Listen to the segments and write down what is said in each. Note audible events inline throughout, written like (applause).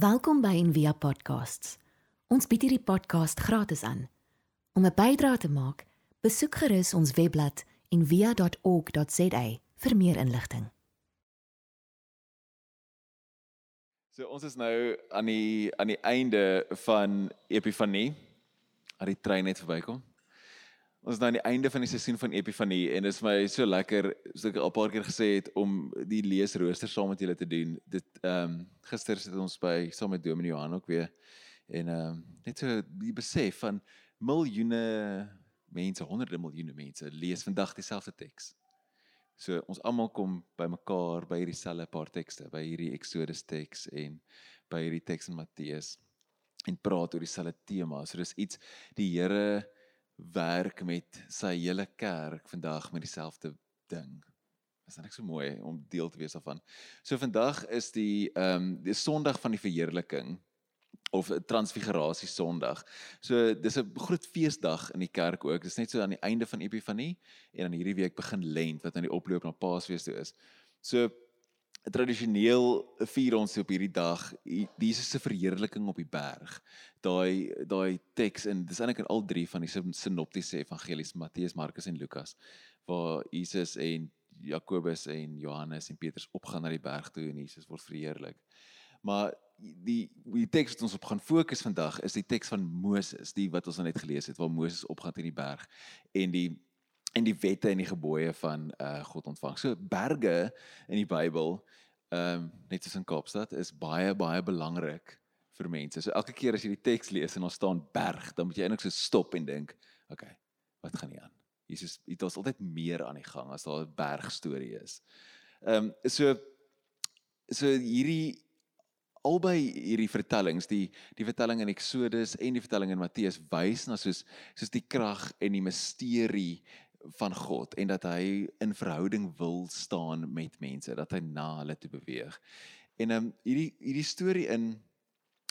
Welkom by Envia Podcasts. Ons bied hierdie podcast gratis aan. Om 'n bydrae te maak, besoek gerus ons webblad en via.org.za vir meer inligting. So ons is nou aan die aan die einde van Epifanie. Al die trein net verbykom. Ons nou aan die einde van die seisoen van Epifanie en dit is my so lekker so ek al 'n paar keer gesê het om die leesrooster saam met julle te doen. Dit ehm um, gister sit ons by saam met Dominee Johan ook weer en ehm um, net so die besef van miljoene mense, honderde miljoene mense lees vandag dieselfde teks. So ons almal kom bymekaar by hierdie selfe paar tekste, by hierdie Exodus teks en by hierdie teks in Matteus en praat oor dieselfde tema. So dis iets die Here werk met sy hele kerk vandag met dieselfde ding. Is dit net so mooi om deel te wees daarvan. So vandag is die ehm um, die Sondag van die verheerliking of transfigurasie Sondag. So dis 'n groot feesdag in die kerk ook. Dis net so aan die einde van Epifanie en dan hierdie week begin Lent wat aan die oploop na Paasfees toe is. So tradisioneel vier ons op hierdie dag Jesus se verheerliking op die berg. Daai daai teks in dis eintlik in al drie van die sinoptiese evangelies Matteus, Markus en Lukas waar Jesus en Jakobus en Johannes en Petrus opgaan na die berg toe en Jesus word verheerlik. Maar die die teks wat ons op gaan fokus vandag is die teks van Moses, die wat ons nou net gelees het waar Moses opgaan teen die berg en die en die wette en die gebooie van uh God ontvang. So berge in die Bybel, ehm um, net soos in Kaapstad is baie baie belangrik vir mense. So elke keer as jy die teks lees en daar staan berg, dan moet jy eintlik so stop en dink, okay, wat gaan hier aan? Jesus, dit is altyd meer aan die gang as daar 'n berg storie is. Ehm um, so so hierdie albei hierdie vertellings, die die vertelling in Eksodus en die vertelling in Matteus wys na soos soos die krag en die misterie van God en dat hy in verhouding wil staan met mense, dat hy na hulle toe beweeg. En ehm um, hierdie hierdie storie in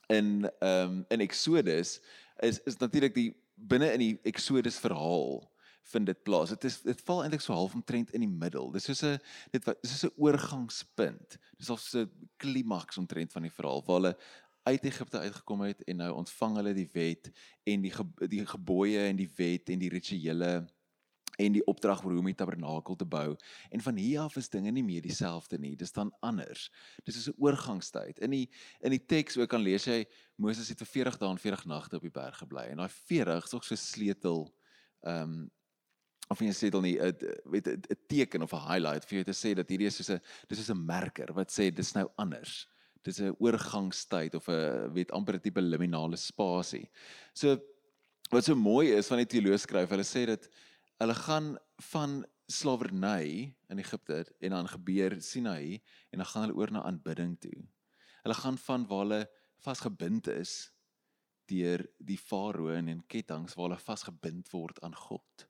in ehm um, in Eksodus is is natuurlik die binne in die Eksodus verhaal vind dit plaas. Dit is dit val eintlik so half omtrent in die middel. Dis soos 'n dit is 'n oorgangspunt. Dis al so 'n klimaks omtrent van die verhaal waar hulle uit Egipte uitgekom het en nou ontvang hulle die wet en die die gebooie en die wet en die rituele en die opdrag om die tabernakel te bou. En van hier af is dinge nie meer dieselfde nie. Dis dan anders. Dis is 'n oorgangstyd. In die in die teks ook kan lees jy Moses het vir 40 dae en 40 nagte op die berg gebly. En daai 40 is ook so sleutel ehm um, of jy sê dan nie 'n weet 'n teken of 'n highlight vir jou te sê dat hierdie is soos 'n dis is 'n merker wat sê dis nou anders. Dis 'n oorgangstyd of 'n weet amper 'n tipe liminale spasie. So wat so mooi is van die teoloë skryf, hulle sê dat hulle gaan van slawerny in Egipte en dan gebeur Sinai en dan gaan hulle oor na aanbidding toe. Hulle gaan van waar hulle vasgebind is deur die farao en in ketTINGS waar hulle vasgebind word aan God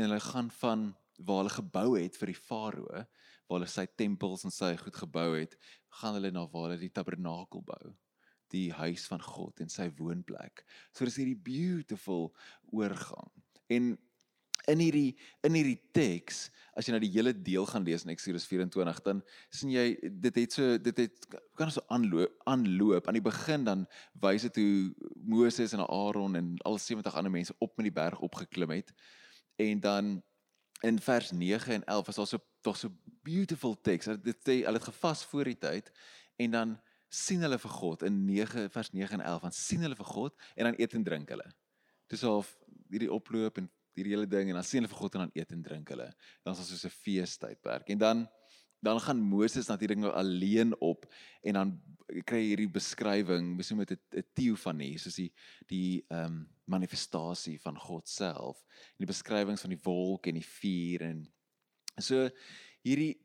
en hulle gaan van waar hulle gebou het vir die farao, waar hulle sy tempels en sy goed gebou het, gaan hulle na waar hulle die tabernakel bou, die huis van God en sy woonplek. So dis hierdie beautiful oorgang. En in hierdie in hierdie teks, as jy nou die hele deel gaan lees in Eksodus 24, dan sien jy dit het so dit het kan so aanloop aanloop aan die begin dan wys dit hoe Moses en Aaron en al 70 ander mense op met die berg opgeklim het en dan in vers 9 en 11 was daar so tog so beautiful text. Dit sê hulle het gevas voor die tyd en dan sien hulle vir God in 9 vers 9 en 11 dan sien hulle vir God en dan eet en drink hulle. Dis half hierdie oploop en hierdie hele ding en dan sien hulle vir God en dan eet en drink hulle. Dan is dit so 'n feestydperk. En dan dan gaan Moses natuurlik nou alleen op en dan kry hierdie beskrywing, moet dit 'n teofanie, soos die die ehm um, manifestasie van God self. En die beskrywings van die wolk en die vuur en so hierdie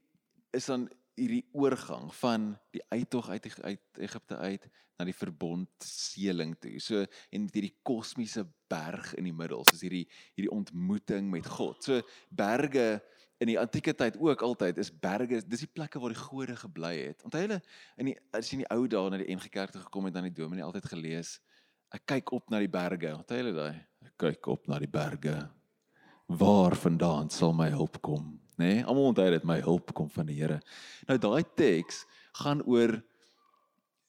is dan hierdie oorgang van die uittog uit uit Egipte uit na die verbondseeling toe. So en met hierdie kosmiese berg in die middel, soos hierdie hierdie ontmoeting met God. So berge in die antieke tyd ook altyd is berge, dis die plekke waar die gode gebly het. Onthou hulle in die as jy in die ou dae na die NG Kerk toe gekom het dan die dominee altyd gelees, ek kyk op na die berge. Onthou hulle daai? Ek kyk op na die berge. Waar vandaan sal my hulp kom? Nê? Nee, almal onthou dit my hulp kom van die Here. Nou daai teks gaan oor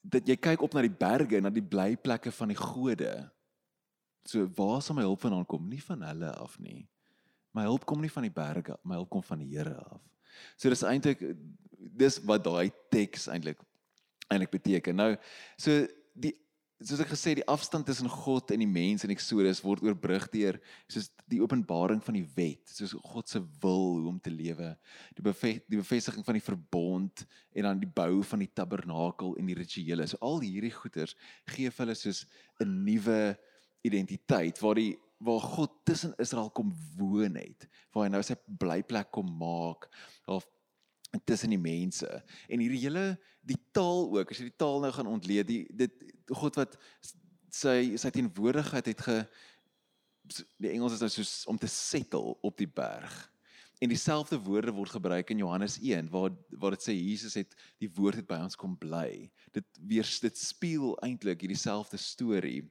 dat jy kyk op na die berge na die blyplekke van die gode. So waar sal my hulp vandaan kom? Nie van hulle af nie. My hulp kom nie van die berge, my hulp kom van die Here af. So dis eintlik dis wat daai teks eintlik eintlik beteken. Nou, so die soos ek gesê die afstand tussen God en die mens in Eksodus word oorbrug deur soos die openbaring van die wet, soos God se wil hoe om te lewe, die bevestiging die bevestiging van die verbond en dan die bou van die tabernakel en die rituele. So al hierdie goeters gee vir hulle soos 'n nuwe identiteit waar die waar God tussen Israel kom woon het, waar hy nou sy blyplek kom maak of tussen die mense. En hierdie hele die taal ook, as jy die taal nou gaan ontleed, die dit God wat sy sy teenwoordigheid het ge die Engels is nou soos om te settle op die berg. En dieselfde woorde word gebruik in Johannes 1 waar waar dit sê Jesus het die woord het by ons kom bly. Dit weer dit speel eintlik hierdie selfde storie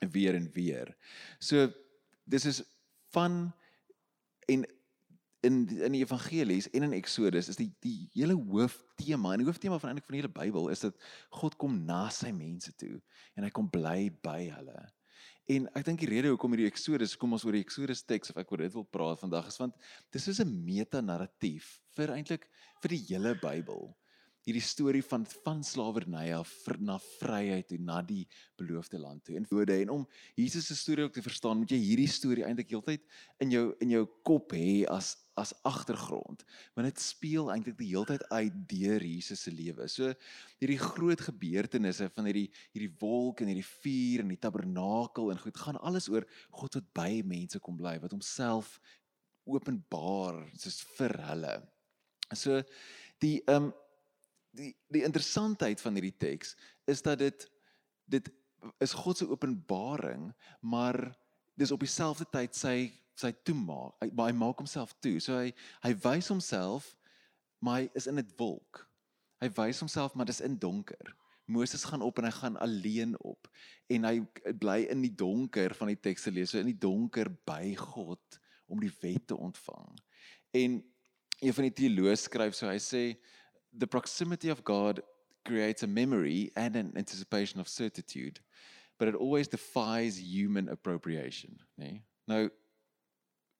weer en weer. So dis is van en in in die evangelies en in Eksodus is die die hele hooftema en die hooftema van eintlik van die hele Bybel is dat God kom na sy mense toe en hy kom bly by hulle. En ek dink die rede hoekom hierdie Eksodus kom ons oor die Eksodus teks of ek oor dit wil praat vandag is want dis is 'n meta-narratief vir eintlik vir die hele Bybel hierdie storie van van slawerny af na vryheid toe na die beloofde land toe. En woorde en om Jesus se storie ook te verstaan, moet jy hierdie storie eintlik heeltyd in jou in jou kop hê as as agtergrond. Want dit speel eintlik die heeltyd uit deur Jesus se lewe. So hierdie groot gebeurtenisse van hierdie hierdie wolk en hierdie vuur en die tabernakel en goed gaan alles oor God wat by mense kom bly, wat homself openbaar soos vir hulle. So die ehm um, die die interessantheid van hierdie teks is dat dit dit is God se openbaring, maar dis op dieselfde tyd sy sy toemaak. Hy, hy maak homself toe. So hy hy wys homself, maar hy is in 'n wolk. Hy wys homself, maar dis in donker. Moses gaan op en hy gaan alleen op en hy bly in die donker van die teks te lees, so in die donker by God om die wet te ontvang. En een van die teoloë skryf so hy sê the proximity of God creates a memory and an anticipation of certitude, but it always defies human appropriation? Nee? Nou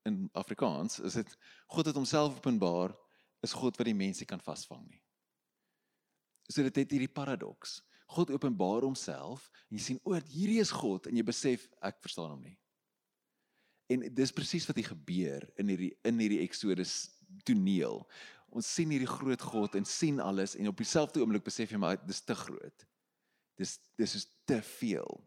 in Afrikaans is dit God het homself openbaar, is God wat die mense kan vasvang nie. So dit het hierdie paradoks. God openbaar homself en jy sien o, hierdie is God en jy besef ek verstaan hom nie. En dis presies wat hier gebeur in hierdie in hierdie Exodus toneel ons sien hierdie groot God en sien alles en op dieselfde oomblik besef jy maar dis te groot. Dis dis is te veel.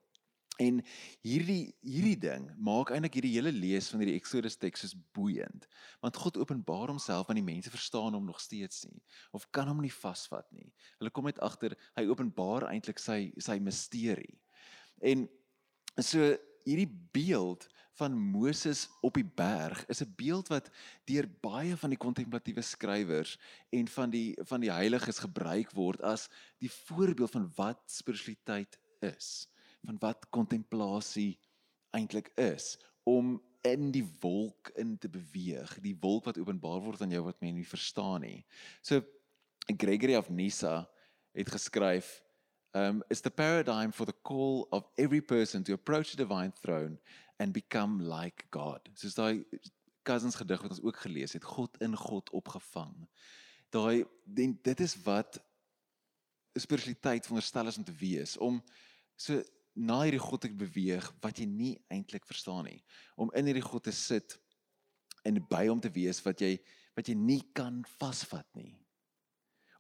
En hierdie hierdie ding maak eintlik hierdie hele lees van hierdie Exodus teks soos boeiend. Want God openbaar homself aan die mense verstaan hom nog steeds nie of kan hom nie vasvat nie. Hulle kom net agter hy openbaar eintlik sy sy misterie. En so hierdie beeld van Moses op die berg is 'n beeld wat deur baie van die kontemplatiewe skrywers en van die van die heiliges gebruik word as die voorbeeld van wat spiritualiteit is, van wat kontemplasie eintlik is om in die wolk in te beweeg, die wolk wat openbaar word aan jou wat mense nie verstaan nie. So Gregory of Nyssa het geskryf um, is the paradigm for the call of every person to approach the divine throne and become like God. Soos daai cousins gedig wat ons ook gelees het, God in God opgevang. Daai dit is wat spiritualiteit veronderstel is om te wees, om so na hierdie God te beweeg wat jy nie eintlik verstaan nie, om in hierdie God te sit en by hom te wees wat jy wat jy nie kan vasvat nie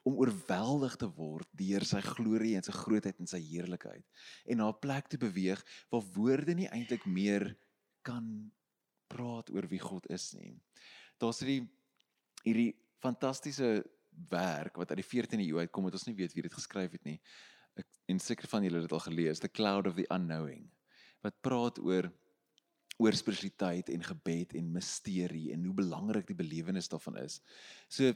om oorweldig te word deur sy glorie en sy grootheid en sy heerlikheid en na 'n plek te beweeg waar woorde nie eintlik meer kan praat oor wie God is nie. Daar's hierdie hierdie fantastiese werk wat uit die 14de eeu uitkom wat ons nie weet wie dit geskryf het nie. Ek en seker van julle het dit al gelees, The Cloud of the Unknowing wat praat oor oor spiritualiteit en gebed en misterie en hoe belangrik die belewenis daarvan is. So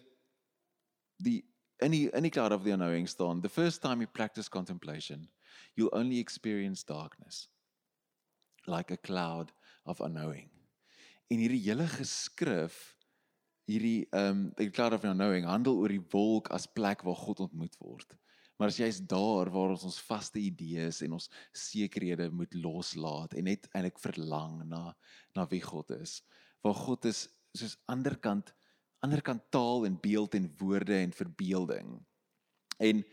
die in die in die cloud of the unknowing staan the first time you practice contemplation you'll only experience darkness like a cloud of unknowing en hierdie hele geskrif hierdie um the cloud of unknowing handel oor die wolk as plek waar God ontmoet word Maar as jy's daar waar ons ons vaste idees en ons sekerhede moet loslaat en net eintlik verlang na na wie God is. Waar God is soos anderkant anderkant taal en beeld en woorde en verbeelding. En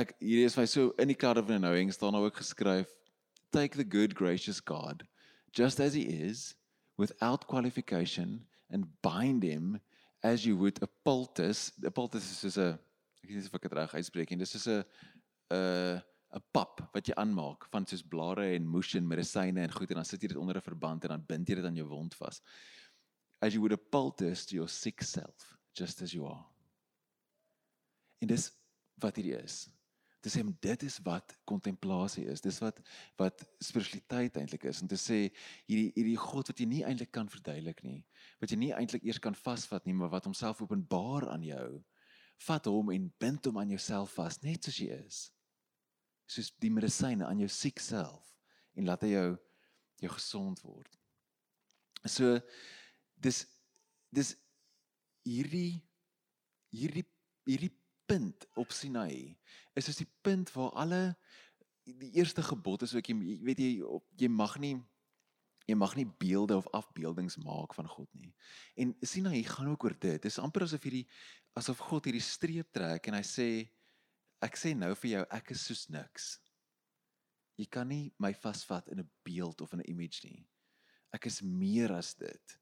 ek hierdie is my so in die cloud of knowing staan nou ook geskryf take the good gracious God just as he is without qualification and bind him as you would a poultice. A poultice is soos 'n ek weet nie of ek dit reg uitspreek nie. Dis is 'n 'n 'n pap wat jy aanmaak van soos blare en moes en medisyne en goed en dan sit jy dit onder 'n verband en dan bind jy dit aan jou wond vas. As you would a poultice to your sick self, just as you are. En dis wat hier is. Dit sê dit is wat kontemplasie is. Dis wat wat spiritualiteit eintlik is. Om te sê hierdie hierdie God wat jy nie eintlik kan verduidelik nie, wat jy nie eintlik eers kan vasvat nie, maar wat homself openbaar aan jou vat hom en bind hom aan jouself vas net soos jy is. Soos die medisyne aan jou siek self en laat hy jou jou gesond word. So dis dis hierdie hierdie hierdie punt op Sinai is is die punt waar alle die eerste gebod is ook jy weet jy jy mag nie jy mag nie beelde of afbeeldings maak van God nie. En Sinai gaan ook oor dit. Dit is amper asof hierdie asof God hierdie streep trek en hy sê ek sê nou vir jou ek is soos niks. Jy kan nie my vasvat in 'n beeld of in 'n image nie. Ek is meer as dit.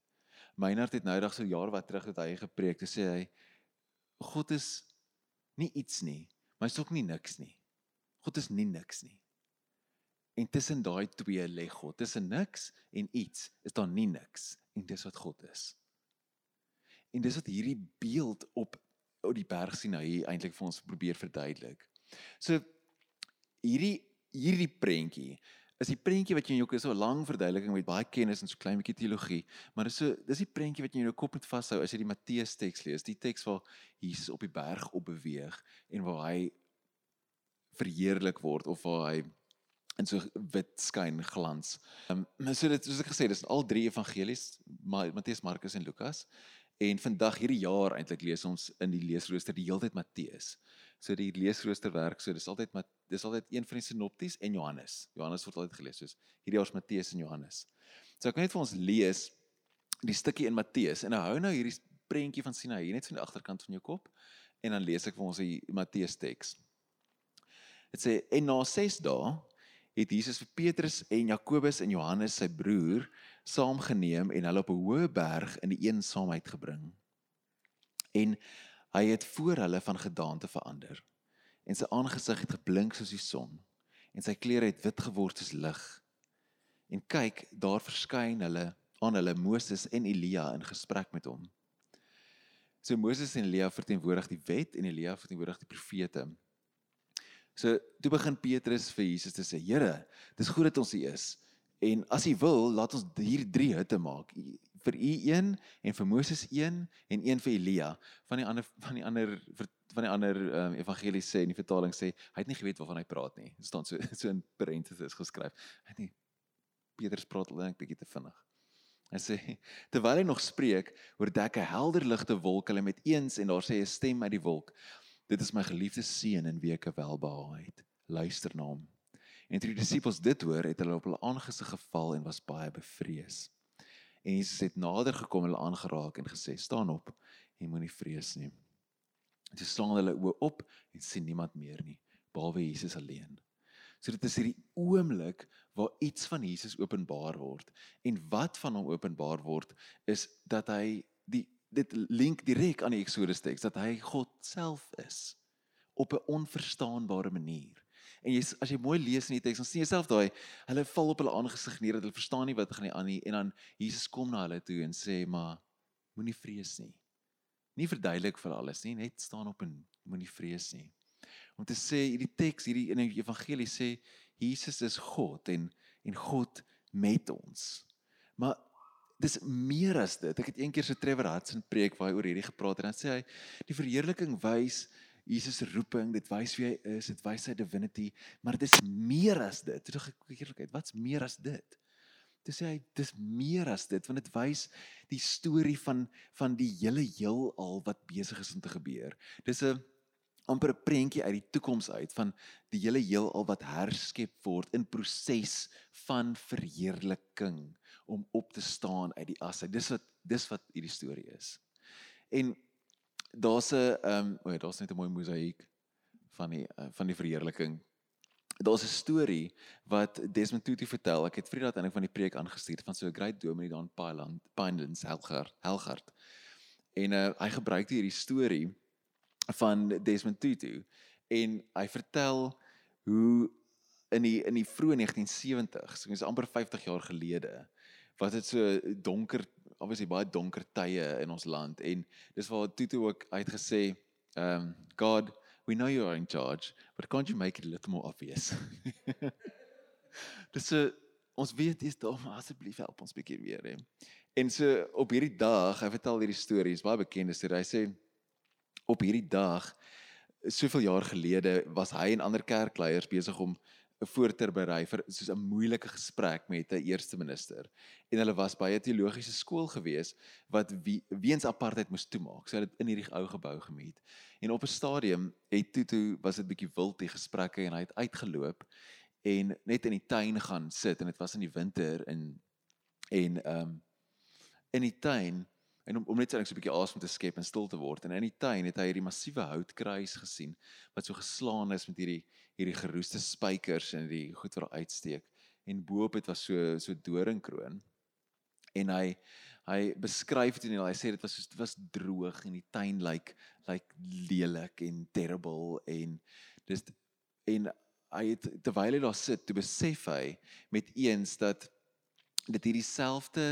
Meinhard het noudag so jaar wat terug het hy gepreek te sê hy God is nie iets nie, maar hy's ook nie niks nie. God is nie niks nie. En tussen daai twee lê God. Tussen niks en iets is daar nie niks en dis wat God is. En dis wat hierdie beeld op op die berg sien nou eintlik vir ons probeer verduidelik. So hierdie hierdie prentjie is die prentjie wat jy in jou so 'n lang verduideliking met baie kennis en so klein bietjie teologie, maar dis so dis die prentjie wat jy in jou kop moet vashou as jy die Matteus teks lees, die teks waar Jesus op die berg op beweeg en waar hy verheerlik word of waar hy in so wit skyn glans. Ehm um, so dit soos ek gesê, dis al drie evangelies, Matteus, Markus en Lukas. En vandag hierdie jaar eintlik lees ons in die leesrooster die hele tyd Matteus. So die leesrooster werk so dis altyd met dis altyd een van die sinopties en Johannes. Johannes word altyd gelees soos hierdie jaar is Matteus en Johannes. So ek kan net vir ons lees die stukkie in Matteus en hou nou hierdie prentjie van Sinai net van die agterkant van jou kop en dan lees ek vir ons die Matteus teks. Dit sê en na 6 dae het Jesus vir Petrus en Jakobus en Johannes sy broer saamgeneem en hulle op 'n hoë berg in die eensaamheid gebring. En hy het voor hulle van gedaante verander. En sy aangesig het geblink soos die son en sy klere het wit geword soos lig. En kyk, daar verskyn hulle aan hulle Moses en Elia in gesprek met hom. So Moses en Elia verteenwoordig die wet en Elia verteenwoordig die profete. So toe begin Petrus vir Jesus te sê: "Here, dis goed dat ons hier is. En as U wil, laat ons hier drie hutte maak. Vir U een en vir Moses een en een vir Elia. Van die ander van die ander van die ander um, evangelies sê in die vertaling sê hy het nie geweet waarvan hy praat nie. Dit staan so (laughs) so in parentheses geskryf. Hy nie Petrus praat net 'n bietjie te vinnig. Hy sê terwyl hy nog spreek, oordek 'n helder ligte wolk hulle met eens en daar sê 'n stem uit die wolk: Dit is my geliefde seun in wie ek welbehaag het. Luister na hom. En toe die disippels dit hoor, het hulle op hulle aangesig geval en was baie bevrees. En Jesus het nader gekom en hulle aangeraak en gesê: "Staan op en moenie vrees nie." En toe staan hulle oë op en sien niemand meer nie, behalwe Jesus alleen. So dit is hierdie oomblik waar iets van Jesus openbaar word. En wat van hom openbaar word is dat hy die dit link direk aan die Exodus teks dat hy God self is op 'n onverstaanbare manier. En jy as jy mooi lees in die teks, dan sien jy self daai hulle val op hulle aangesig neer dat hulle verstaan nie wat gaan nie aan nie en dan Jesus kom na hulle toe en sê maar moenie vrees nie. Nie verduidelik vir alles nie, net staan op en moenie vrees nie. Om te sê hierdie teks hierdie in die evangelie sê Jesus is God en en God met ons. Maar dis meer as dit. Ek het eendag so Trevor Hudson preek waar hy oor hierdie gepraat het en dan sê hy die verheerliking wys Jesus se roeping, dit wys wie hy is, dit wys sy divinity, maar dit is meer as dit. Toe ek eerlikheid, wat's meer as dit? Toe sê hy dis meer as dit want dit wys die storie van van die hele heelal wat besig is om te gebeur. Dis 'n amper 'n prentjie uit die toekoms uit van die hele heelal wat herskep word in proses van verheerliking om op te staan uit die as. Dis wat dis wat hierdie storie is. En daar's 'n ehm um, o ja, daar's net 'n mooi mosaïek van die uh, van die verheerliking. Daar's 'n storie wat Desmond Tutu vertel. Ek het Vrydag 'n van die preek aangestuur van so 'n great dominee daar in Pineland, Pinelands, Helgard, Helgard. En uh, hy gebruik hierdie storie van Desmond Tutu en hy vertel hoe in die in die vroeë 1970s, so is amper 50 jaar gelede, wat dit so donker obviously baie donker tye in ons land en dis waar Tutu ook uitgesê um God we know you are in charge but can't you make it a little more obvious? (laughs) Dis so, ons weet dis daar maar asseblief help ons bietjie weer hè. En so op hierdie dag hy vertel hierdie stories baie bekende storie hy sê op hierdie dag soveel jaar gelede was hy en ander kerkleiers besig om 'n voorter berei vir soos 'n moeilike gesprek met 'n eerste minister. En hulle was by 'n teologiese skool gewees wat wie, weens apartheid moes toemaak. So hulle het in hierdie ou gebou gemeet. En op 'n stadium het Tutu was dit bietjie wild die gesprekke en hy het uitgeloop en net in die tuin gaan sit en dit was in die winter in en ehm um, in die tuin en om, om net so 'n bietjie asem te skep en stil te word en in die tuin het hy hierdie massiewe houtkruis gesien wat so geslaan is met hierdie hierdie geroeste spykers en die goed wat uitsteek. En bo-op dit was so so doringkroon. En hy hy beskryf dit en hy sê dit was so dit was droog en die tuin lyk lyk lelik en terrible en dis en hy het terwyl hy daar sit toe besef hy met eens dat dit hierdie selfde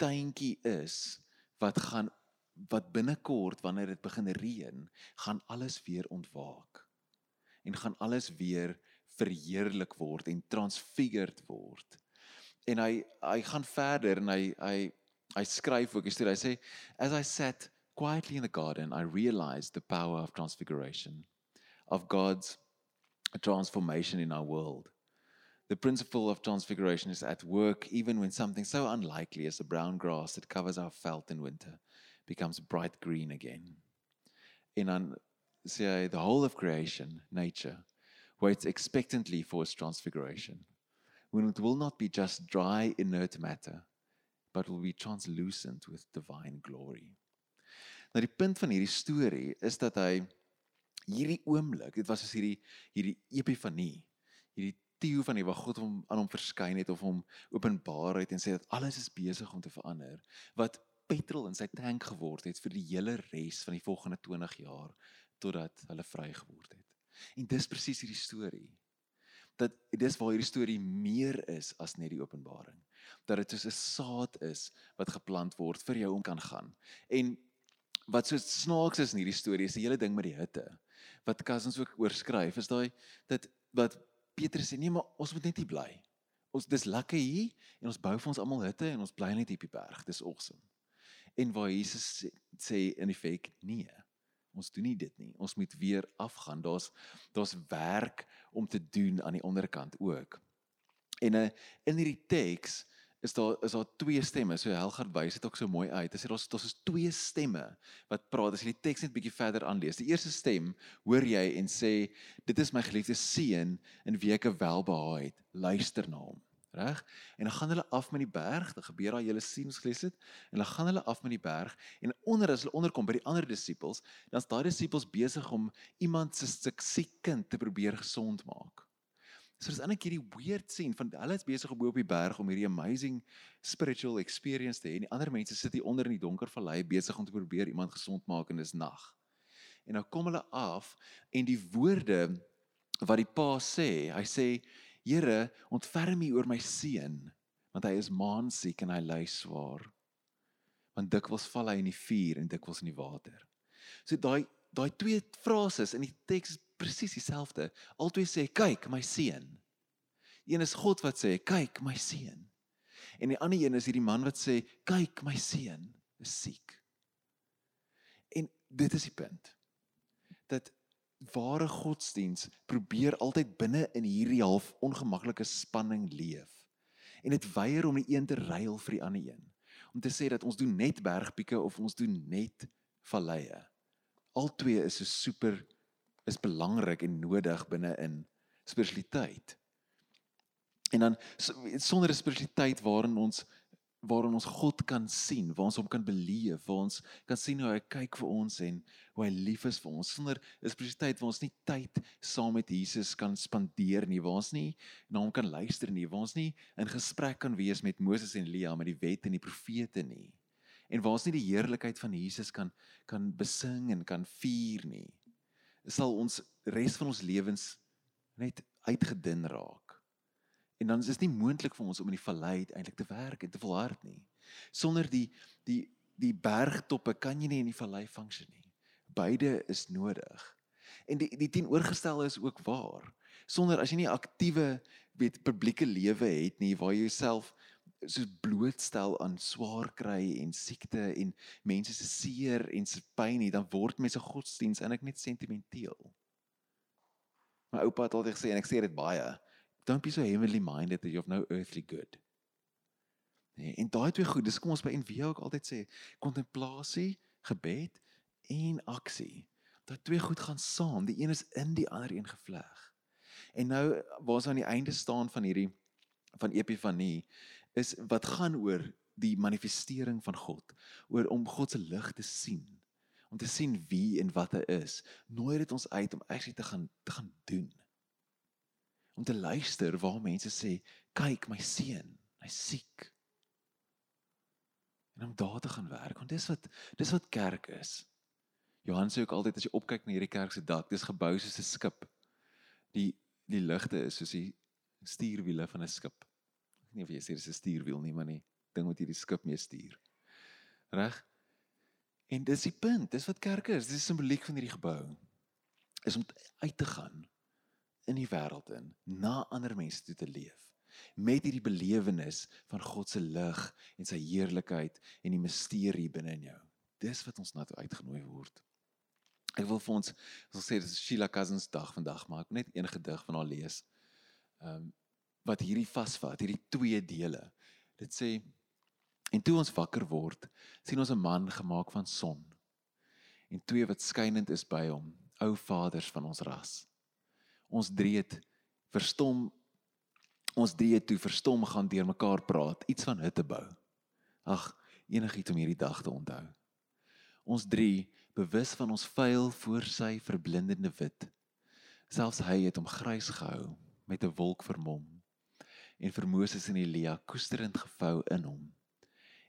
tuintjie is wat gaan wat binnekort wanneer dit begin reën gaan alles weer ontwaak en gaan alles weer verheerlik word en transfigured word. En hy hy gaan verder en hy hy hy skryf ook hier hy sê as I sat quietly in the garden I realized the power of transfiguration of God's transformation in our world. The principle of transfiguration is at work even when something so unlikely as the brown grass that covers our veld in winter becomes bright green again. En dan sê hy the whole of creation, nature, waits expectantly for its transfiguration. When it will not be just dry inert matter, but will be translucent with divine glory. Nou die punt van hierdie storie is dat hy hierdie oomblik, dit was soos hierdie hierdie epifanie, hierdie teo van die wat God hom aan hom verskyn het of hom openbaar het en sê dat alles is besig om te verander, wat petrol in sy tank geword het vir die hele res van die volgende 20 jaar totdat hulle vry geword het. En dis presies hierdie storie. Dat dis waar hierdie storie meer is as net die openbaring. Dat dit soos 'n saad is wat geplant word vir jou om kan gaan. En wat so snaaks is in hierdie storie is die hele ding met die hitte. Wat Cousins ook oorskryf is daai dat wat Petrus sê nee maar ons moet net hier bly. Ons dis lekker hier en ons bou vir ons almal hitte en ons bly net hier op die berg. Dis awesome. En waar Jesus sê, sê in fake nee. Ons doen nie dit nie. Ons moet weer afgaan. Daar's daar's werk om te doen aan die onderkant ook. En uh, in hierdie teks is daar is daar twee stemme. So Helgard wys dit ook so mooi uit. Hy sê daar's daar's twee stemme wat praat. As jy die teks net bietjie verder aanlees. Die eerste stem hoor jy en sê dit is my geliefde seun in wie ek welbehaag het. Luister na hom reg? En dan gaan hulle af met die berg, dan gebeur daar julle sien ons gelees het, en dan gaan hulle af met die berg en onder as hulle onderkom by die ander disippels, dan is daai disippels besig om iemand se siek kind te probeer gesond maak. So dis eintlik hierdie weird sien van hulle is besig op die berg om hierdie amazing spiritual experience te hê en die ander mense sit hier onder in die donker vallei besig om te probeer iemand gesond maak en dis nag. En nou kom hulle af en die woorde wat die pa sê, hy sê Here, ontferm U oor my seun, want hy is maansiek en hy ly swaar. Want dikwels val hy in die vuur en dikwels in die water. So daai daai twee frases in die teks presies dieselfde. Albei sê kyk my seun. Een is God wat sê kyk my seun. En die ander een is hierdie man wat sê kyk my seun is siek. En dit is die punt. Ware godsdiens probeer altyd binne in hierdie half ongemaklike spanning leef. En dit weier om die een te ruil vir die ander een. Om te sê dat ons doen net bergpieke of ons doen net valleie. Al twee is so super is belangrik en nodig binne in spiritualiteit. En dan sonder 'n spiritualiteit waarin ons waarin ons God kan sien, waar ons hom kan beleef, waar ons kan sien hoe hy kyk vir ons en hoe hy lief is vir ons. Sonder 'n spiritualiteit waar ons nie tyd saam met Jesus kan spandeer nie, waar ons nie na hom kan luister nie, waar ons nie in gesprek kan wees met Moses en Elia met die wet en die profete nie. En waar ons nie die heerlikheid van Jesus kan kan besing en kan vier nie. Sal ons res van ons lewens net uitgedun raak. En dan is dit nie moontlik vir ons om in die vallei eintlik te werk en te volhard nie. Sonder die die die bergtoppe kan jy nie in die vallei funksie nie. Beide is nodig. En die die teenoorgestelde is ook waar. Sonder as jy nie aktiewe weet publieke lewe het nie waar jy jouself so blootstel aan swaar kry en siekte en mense se seer en se pyn nie, dan word mense godsdiens eintlik net sentimenteel. My oupa het altyd gesê en ek sê dit baie, don't be so heavenly minded that you have no earthly good. Nee, en daai twee goed, dis kom ons by en wie ook altyd sê, kontemplasie, gebed en aksie. Daai twee goed gaan saam, die een is in die ander een gevleg. En nou waar ons aan die einde staan van hierdie van Epifanie is wat gaan oor die manifestering van God, oor om God se lig te sien, om te sien wie en wat hy is. Nooi dit ons uit om actually te gaan te gaan doen om te luister waar mense sê, "Kyk, my seun, hy's siek." En om daar te gaan werk, want dis wat dis wat kerk is. Johan sê ook altyd as jy opkyk na hierdie kerk se dak, dis gebou soos 'n skip. Die die ligte is soos die stuurwiele van 'n skip. Ek weet nie of jy sê dis 'n stuurwiel nie, maar nie ding wat hierdie skip mee stuur. Reg? En dis die punt, dis wat kerk is. Dis die simboliek van hierdie gebou. Is om uit te gaan in die wêreld in na ander mense toe te leef met hierdie belewenis van God se lig en sy heerlikheid en die misterie binne in jou. Dis wat ons na toe uitgenooi word. Ek wil vir ons wil sê dis Sheila Cousins dag vandag, maar ek net een gedig van haar lees. Ehm um, wat hierdie vasvat, hierdie twee dele. Dit sê en toe ons wakker word, sien ons 'n man gemaak van son en twee wat skynend is by hom, ou vaders van ons ras ons drie het verstom ons drie het toe verstom gaan deur mekaar praat iets van hitte bou. Ag enigiets om hierdie dag te onthou. Ons drie bewus van ons vuil voor sy verblindende wit selfs hy het hom grys gehou met 'n wolk vermom en vir Moses en Elia koesterend gevou in hom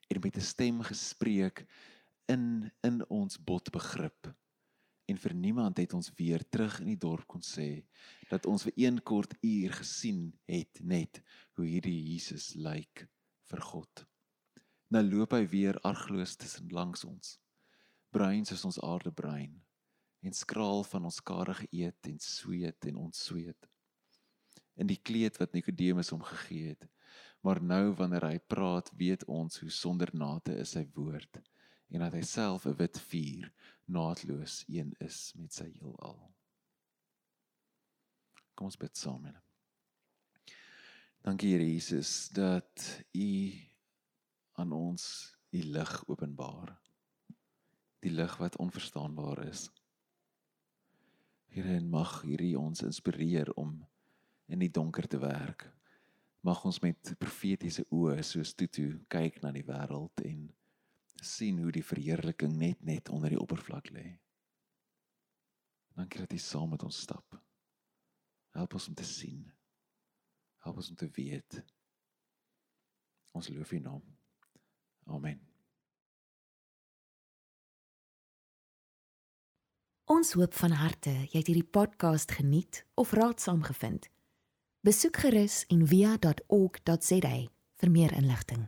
en met 'n stem gespreek in in ons bot begrip en vir niemand het ons weer terug in die dorp kon sê dat ons vir een kort uur gesien het net hoe hierdie Jesus lyk vir God. Nou loop hy weer argloos tussen langs ons. Bruin soos ons aarde bruin en skraal van ons karige eet en sweet en ons sweet. In die kleed wat Nikodemus hom gegee het. Maar nou wanneer hy praat, weet ons hoe sonder nate is sy woord en dat hy self 'n wit vuur naadloos een is met sy heelal. Kom ons bid saam. Dankie Here Jesus dat U aan ons U lig openbaar. Die lig wat onverstaanbaar is. Here en mag hierdie ons inspireer om in die donker te werk. Mag ons met profetiese oë soos Tutu kyk na die wêreld en sien hoe die verheerliking net net onder die oppervlak lê. Dankie dat U saam met ons stap. Help ons om te sien. Help ons om te weet. Ons loof U naam. Amen. Ons hoop van harte jy het hierdie podcast geniet of raadsaam gevind. Besoek gerus en via.ok.za vir meer inligting.